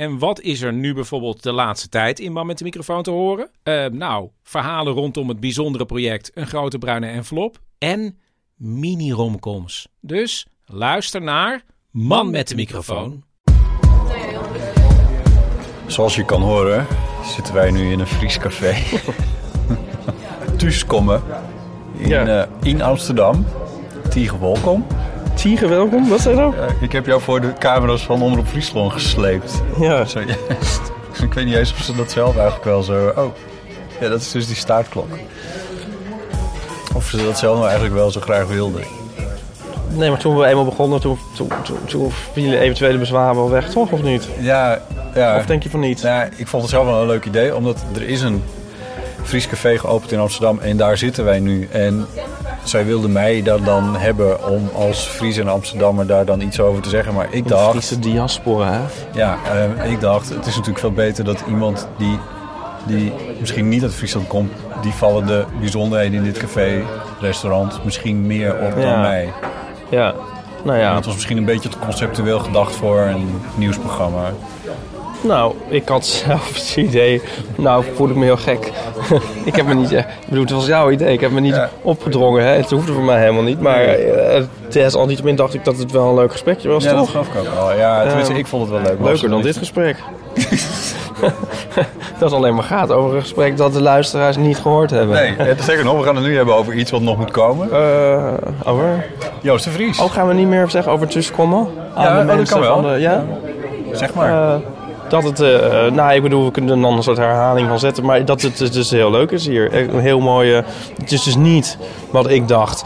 En wat is er nu bijvoorbeeld de laatste tijd in Man met de microfoon te horen? Eh, nou, verhalen rondom het bijzondere project Een Grote Bruine Envelop en mini-romcoms. Dus luister naar Man met de microfoon. Zoals je kan horen, zitten wij nu in een Fries café. Thuiskomen in, Ja. eh, in Amsterdam. Tiege welkom. Tiger, welkom. Wat zei nou? Eh, ik heb jou voor de camera's van Omroep Friesland gesleept. Ja. Zojuist. ik weet niet eens of ze dat zelf eigenlijk wel zo... Oh, ja, dat is dus die staartklok. Of ze dat zelf nou eigenlijk wel zo graag wilden. Nee, maar toen we eenmaal begonnen, toen, toen, toen, toen vielen eventuele bezwaren wel weg, toch? Of niet? Ja, ja. Of denk je van niet? Nou, ik vond het zelf wel een leuk idee, omdat er is een Fries café geopend in Amsterdam en daar zitten wij nu. En zij wilden mij daar dan hebben om als Fries en Amsterdammer daar dan iets over te zeggen. Maar ik De dacht, Friese diaspora, hè? ja, eh, ik dacht, het is natuurlijk veel beter dat iemand die, die misschien niet uit Friesland komt, die vallen de bijzonderheden in dit café, restaurant, misschien meer op dan mij. Ja. Nou En ja, dat was misschien een beetje te conceptueel gedacht voor een nieuwsprogramma. Nou, ik had zelf het idee... Nou, voel ik me heel gek. ik heb me niet... eh, Ik bedoel, het was jouw idee. Ik heb me niet Ja. opgedrongen, hè? Het hoefde voor mij helemaal niet. Maar eh, desalniettemin dacht ik dat het wel een leuk gesprekje was, Ja, dat gaf ik ook wel. Ja, tenminste, ik vond het wel leuk. Leuker dan dit gesprek. dat alleen maar gaat over een gesprek dat de luisteraars niet gehoord hebben. Nee, het is zeker nog. We gaan het nu hebben over iets wat nog moet komen. Eh, over? Joost de Vries. Oh, gaan we niet meer zeggen over tussenkommen? Aan Ja, de oh, dat kan wel. de- ja? zeg maar. Eh, dat het, eh, eh, nou, ik bedoel, we kunnen er dan een soort herhaling van zetten, maar dat het dus heel leuk is hier. Een heel mooie. Het is dus niet wat ik dacht.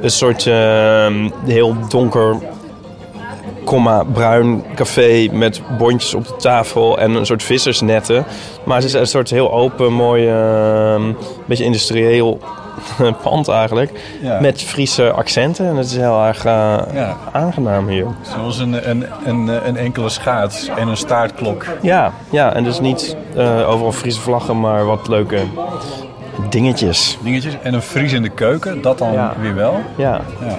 Een soort eh, heel donker, komma, bruin café met bondjes op de tafel en een soort vissersnetten. Maar het is een soort heel open, mooi, eh, beetje industrieel pand eigenlijk. Ja. Met Friese accenten. En het is heel erg eh, Ja. aangenaam hier. Zoals een, een, een, een enkele schaats en een staartklok. Ja, ja, en dus niet eh, overal Friese vlaggen, maar wat leuke dingetjes. Dingetjes. En een Fries in de keuken, dat dan Ja. weer wel. Ja, Ja,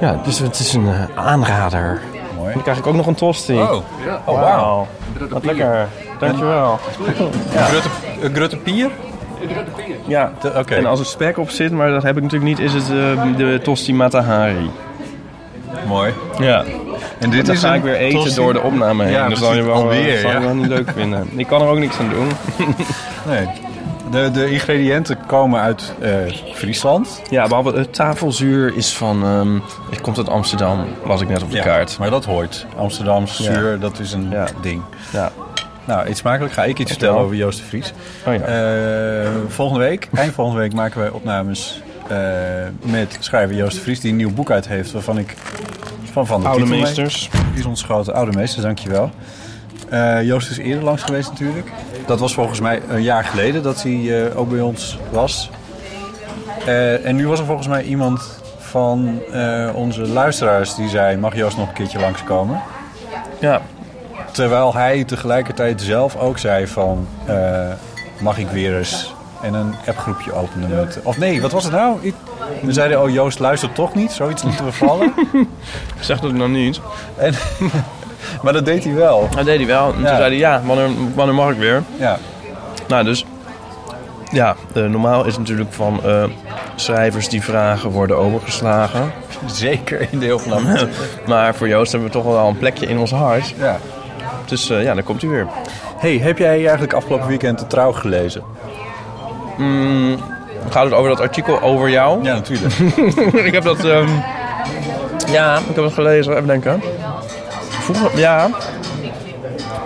ja dus het is een eh, aanrader. mooi. Dan krijg ik ook nog een tosti. Oh, oh wauw. Wat lekker. Dankjewel. Een een grutte pier? Ja, Oké. en als er spek op zit, maar dat heb ik natuurlijk niet, is het eh, de tosti matahari. Mooi. Ja. En dit Dan is ga ik weer eten tosti- door de opname heen. Ja, dus zal je wel, eh, Alweer, zal je ja. wel niet leuk vinden. Ik kan er ook niks aan doen. Nee. De, de ingrediënten komen uit eh, Friesland. Ja, behalve het tafelzuur is van... ehm, het komt uit Amsterdam, las ik net op de Ja, kaart. Maar dat hoort. Amsterdamse Ja. zuur, dat is een Ja. ding. Ja. Nou, iets smakelijk. Ga ik iets vertellen over Joost de Vries. Oh ja. Eh, volgende week, eind volgende week, maken wij opnames eh, met schrijver Joost de Vries, die een nieuw boek uit heeft, waarvan ik van van de Oude meesters. Die is ons grote oude meester, dankjewel. Eh Joost is eerder langs geweest natuurlijk. Dat was volgens mij een jaar geleden dat hij ook bij ons was. En nu was er volgens mij iemand van onze luisteraars die zei, mag Joost nog een keertje langskomen? Ja. Terwijl hij tegelijkertijd zelf ook zei van... eh, mag ik weer eens en een appgroepje openen met... Of nee, wat was het nou? Ik- We zeiden, oh Joost luistert toch niet? Zoiets lieten we vallen. Zeg dat nog niet. en, maar dat deed hij wel. Dat deed hij wel. En Ja. toen zei hij, ja, wanneer, wanneer mag ik weer? Ja, Nou, dus... Ja, eh, normaal is het natuurlijk van eh, schrijvers die vragen worden overgeslagen. zeker in de heel vanavond. Maar voor Joost hebben we toch wel een plekje in ons hart. ja. Dus eh, ja, dan komt hij weer. Hey, heb jij eigenlijk afgelopen weekend de trouw gelezen? gaat het over dat artikel over jou. Ja, natuurlijk. ik heb dat... ehm, ja, ik heb dat gelezen. Even denken. Vroeger, ja.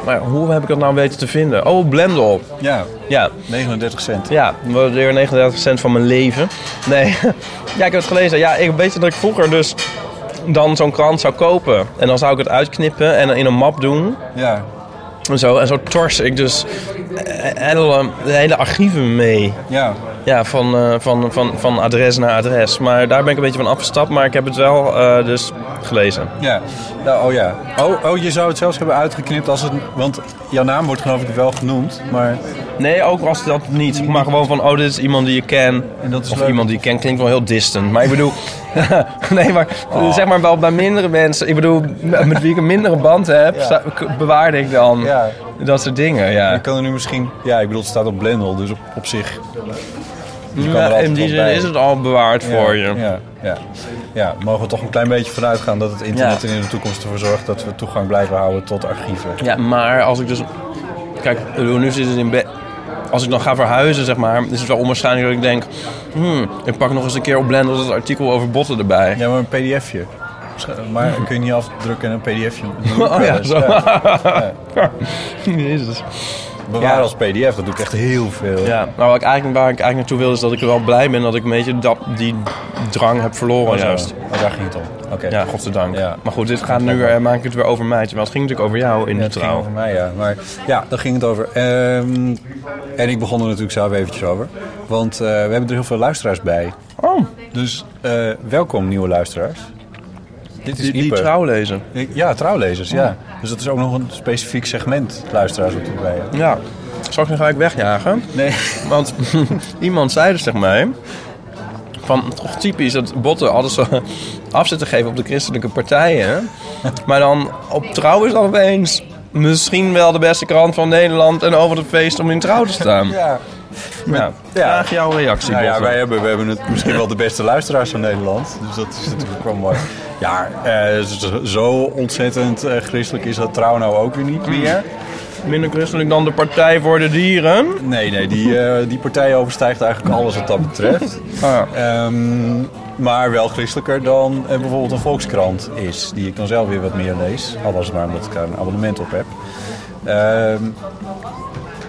Maar hoe heb ik dat nou weten te vinden? Oh, Blendel. ja, Ja, 39 cent. ja, weer 39 cent van mijn leven. Nee, ja, ik heb het gelezen. Ja, ik weet dat ik vroeger dus dan zo'n krant zou kopen. En dan zou ik het uitknippen en in een map doen. Ja, En zo, en zo tors ik dus eh, hele, de hele archieven mee. ja. Ja, van, eh, van, van, van adres naar adres. Maar daar ben ik een beetje van afgestapt. Maar ik heb het wel eh, dus gelezen. Ja, nou, oh ja. Oh, oh, je zou het zelfs hebben uitgeknipt als het... Want jouw naam wordt geloof ik wel genoemd, maar... Nee, ook was dat niet. Maar gewoon van, oh, dit is iemand die je ken. En dat is of leuk. iemand die je kent klinkt wel heel distant. Maar ik bedoel, nee, maar zeg maar wel bij mindere mensen. Ik bedoel, met wie ik een mindere band heb, Ja. bewaarde ik dan Ja. dat soort dingen. Ja. Je kan er nu misschien... Ja, ik bedoel, het staat op Blendel, dus op, op zich... Ja, in die zin bij. is het al bewaard voor je. Ja, ja. ja, mogen we toch een klein beetje vanuit gaan dat het internet er in de toekomst ervoor zorgt dat we toegang blijven houden tot archieven. Ja, maar als ik dus... Kijk, nu zit het in bed. Als ik dan ga verhuizen, zeg maar, is het wel onwaarschijnlijk dat ik denk... Hmm, ik pak nog eens een keer op Blender dat artikel over botten erbij. Ja, maar een pdfje. Maar kun je niet afdrukken en een pdfje. Oh ja, zo. Ja. Jezus. Bewaren Ja. als pdf, dat doe ik echt heel veel. Ja, nou wat ik eigenlijk, waar ik eigenlijk naartoe wil is dat ik wel blij ben dat ik een beetje dat, die drang heb verloren Oh, zo. juist. Oh, daar ging het om. Oké. Ja, godzijdank. Ja. Maar goed, dit gaat nu, eh, maak ik het weer over mij. Terwijl het ging natuurlijk over jou in Ja, de het ging trouw. over mij, ja. Maar ja, daar ging het over. Ehm, en ik begon er natuurlijk zelf eventjes over. Want eh, we hebben er heel veel luisteraars bij. Oh, Dus eh, welkom, nieuwe luisteraars. Dit is die, die Ipe. trouw lezen. Ik- Ja, trouwlezers, ja. Dus dat is ook nog een specifiek segment luisteraars wat erbij hebben. Ja. Zal ik nu gelijk wegjagen? Nee. Want iemand zei dus tegen mij... Van, toch typisch dat botten altijd zo af zitten geven op de christelijke partijen. Maar dan op trouw is dan opeens misschien wel de beste krant van Nederland... en over het feest om in trouw te staan. Ja. Ja, graag jouw reactie, Nou ja, wij hebben, we hebben het misschien wel de beste luisteraars van Nederland. Dus dat is natuurlijk wel mooi. Ja, eh, zo- ontzettend eh, christelijk is dat trouw nou ook weer niet meer. Minder christelijk dan de Partij voor de Dieren. Nee, nee, die, eh, die partij overstijgt eigenlijk alles wat dat betreft. Ah, Ehm, maar wel christelijker dan bijvoorbeeld een Volkskrant is. Die ik dan zelf weer wat meer lees. Al was het maar omdat ik daar een abonnement op heb. Ehm,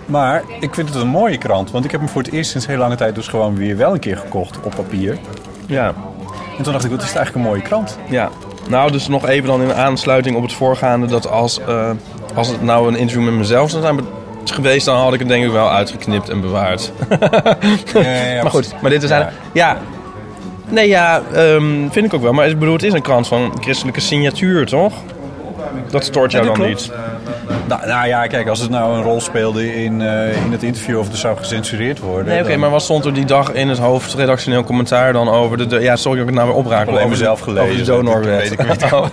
maar ik vind het een mooie krant. Want ik heb hem voor het eerst sinds heel lange tijd dus gewoon weer wel een keer gekocht op papier. ja, En toen dacht ik, wat is het eigenlijk een mooie krant. ja. Nou, dus nog even dan in aansluiting op het voorgaande... dat als, eh, als het nou een interview met mezelf zou zijn geweest... dan had ik het denk ik wel uitgeknipt en bewaard. maar goed, maar dit is Ja. eigenlijk... Ja. Nee, ja, ehm, vind ik ook wel. Maar ik bedoel, het is een krant van christelijke signatuur, toch? Dat stoort jou dat dan klopt. niet? Nou, nou ja, kijk, als het nou een rol speelde in, eh, in het interview of het zou gecensureerd worden. Nee, oké, maar wat stond er die dag in het hoofdredactioneel commentaar dan over de... de- ja, sorry dat ik het nou weer opraak. Ik heb alleen mezelf gelezen, Over de dus donorwet. weet ik niet. Oh.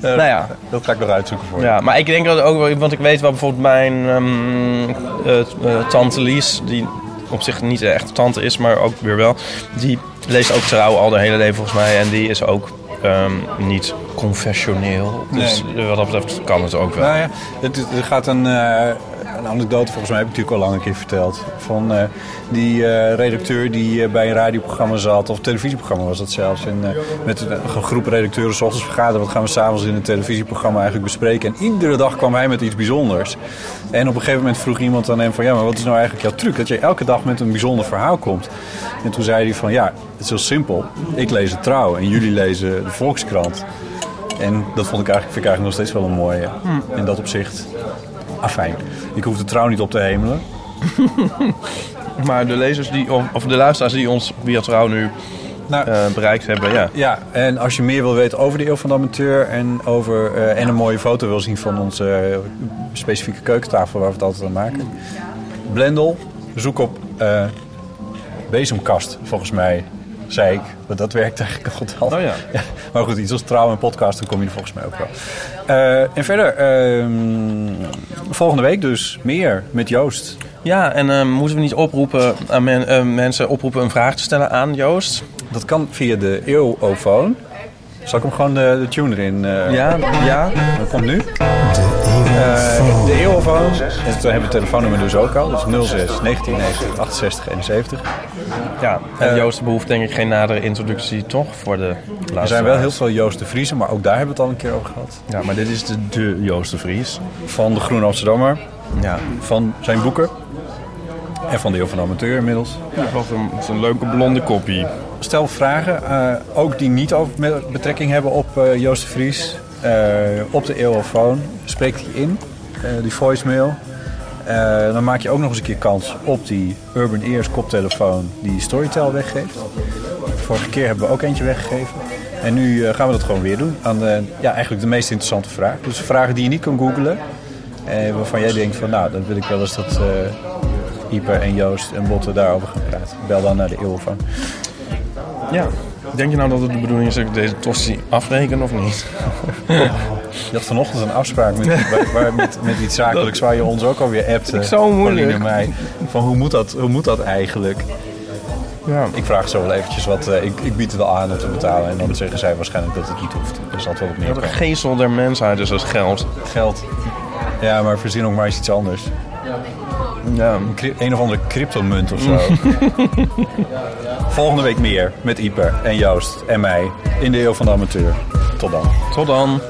nou ja, Dat ga ik nog uitzoeken voor je. Ja, maar ik denk dat ook wel, want ik weet wel bijvoorbeeld mijn ehm, eh, eh, tante Lies, die op zich niet de echte tante is, maar ook weer wel, die leest ook trouw al de hele leven volgens mij en die is ook ehm, niet confessioneel. Dus Nee. wat dat betreft kan het ook wel. Nou ja, het, er gaat een, eh, een anekdote, volgens mij heb ik natuurlijk al lang een keer verteld. Van eh, die eh, redacteur die eh, bij een radioprogramma zat, of televisieprogramma was dat zelfs. En met een, een groep redacteuren s ochtends vergaderen, wat gaan we s'avonds in een televisieprogramma eigenlijk bespreken. En iedere dag kwam hij met iets bijzonders. En op een gegeven moment vroeg iemand aan hem van, ja, maar wat is nou eigenlijk jouw truc? Dat je elke dag met een bijzonder verhaal komt. En toen zei hij van, ja, het is heel simpel. Ik lees het trouw en jullie lezen de Volkskrant. En dat vond ik eigenlijk, vind ik eigenlijk nog steeds wel een mooie. In dat opzicht. Afijn. Ik hoef de trouw niet op te hemelen. Maar de lezers die, of, de luisteraars die ons via trouw nu Nou, eh, bereikt hebben, ja. ja, en als je meer wil weten over de Eeuw van de Amateur... en, over, eh, en een mooie foto wil zien van onze eh, specifieke keukentafel... waar we het altijd aan maken. Blendel, zoek op bezemkast, volgens mij, zei ik. Want dat werkt eigenlijk altijd. Oh ja. Ja, maar goed, iets als trouw en podcast, dan kom je er volgens mij ook wel. Eh, en verder, ehm, volgende week dus meer met Joost. Ja, en ehm, moeten we niet oproepen aan men- eh, mensen oproepen een vraag te stellen aan Joost? Dat kan via de eeuwofoon. Zal ik hem gewoon de, de tune erin? eh Ja, ja. Dat komt nu. De eeuw de eeuwofoon. En toen hebben we het telefoonnummer dus ook al. Dus 06 1990 68 71. Ja, en Eh, Joost behoeft denk ik geen nadere introductie toch voor de luisteraars. Er zijn wel heel veel Joost de Vriezen, maar ook daar hebben we het al een keer over gehad. Ja, maar dit is de, de Joost de Vries. Van de Groene Amsterdammer, Ja, van zijn boeken. En van de Eeuw van de Amateur inmiddels. wat een, wat een leuke blonde koppie. Stel vragen, eh, ook die niet over met betrekking hebben op eh, Joost de Vries. eh, op de eeuwofoon. Spreek die in, eh, die voicemail. Eh, dan maak je ook nog eens een keer kans op die Urban Ears koptelefoon die Storytel weggeeft. Vorige keer hebben we ook eentje weggegeven. En nu eh, gaan we dat gewoon weer doen aan de, ja, eigenlijk de meest interessante vraag. Dus vragen die je niet kan googlen. Eh, waarvan jij denkt van nou, dan wil ik wel eens dat Ieper en Joost en Botte daarover gaan praten. Bel dan naar de eeuwofoon. Ja. Denk je nou dat het de bedoeling is dat ik deze tossie afreken of niet? Je had vanochtend een afspraak met, waar, waar- met, met iets zakelijks waar je ons ook alweer appte. zo moeilijk. Mij. Van hoe moet, dat, hoe moet dat eigenlijk? Ja. Ik vraag zo wel eventjes wat. eh, ik, ik bied het wel aan om te betalen. En dan zeggen zij waarschijnlijk dat het niet hoeft. Dus dat wel wat meer De kan. geestel der mensheid is als geld. Geld. Ja, maar verzin ook maar eens iets anders. Ja. Een, of andere cryptomunt of zo. Volgende week meer met Ieper en Joost en mij in de Eeuw van de Amateur. Tot dan. Tot dan.